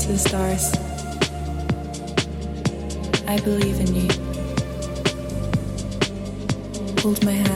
to the stars. I believe in you. Hold my hand.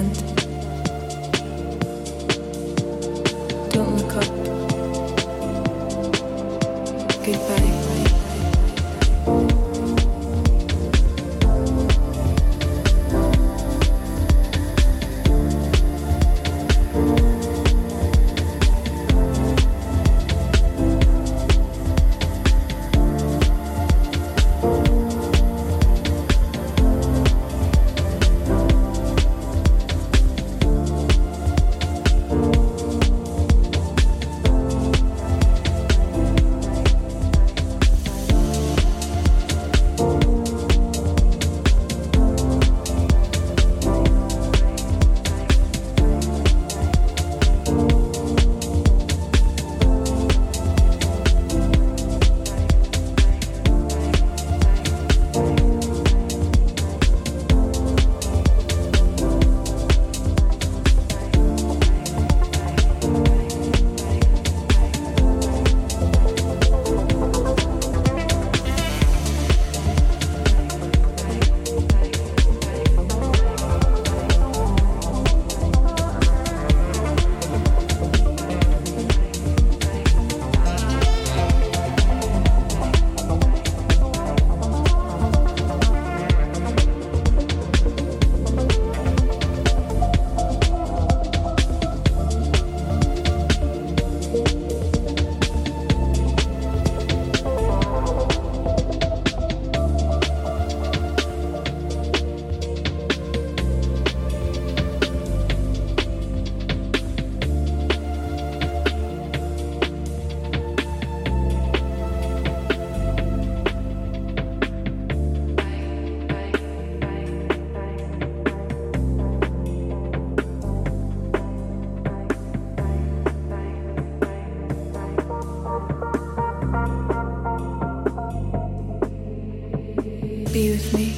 Be with me.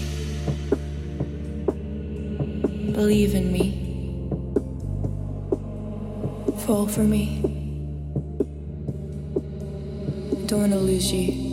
Believe in me. Fall for me. Don't want to lose you.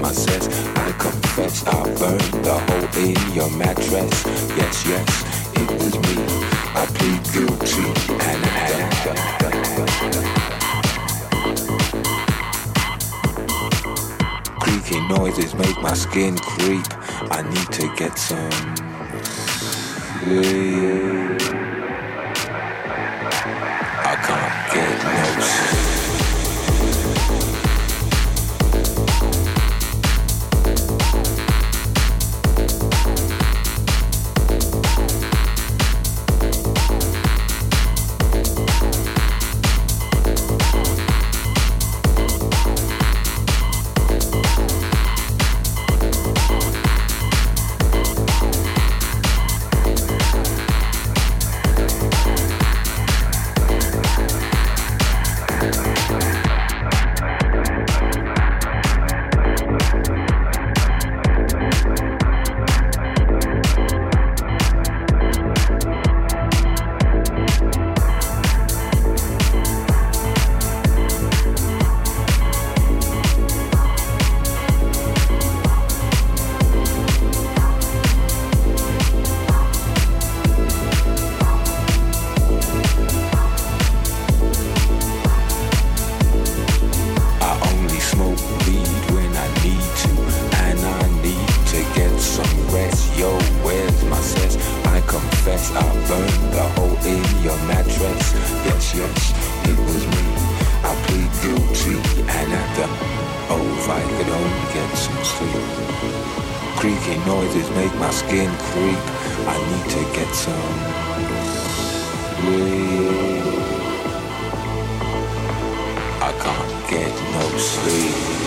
my. I confess I burned the hole in your mattress. Yes, yes, it was me. I plead guilty and I Creaky noises make my skin creep. I need to get some. sleep.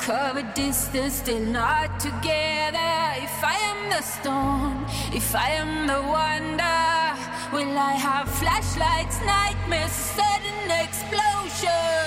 Cover distance, still not together. If I am the storm, if I am the wonder, will I have flashlights, nightmares, sudden explosion?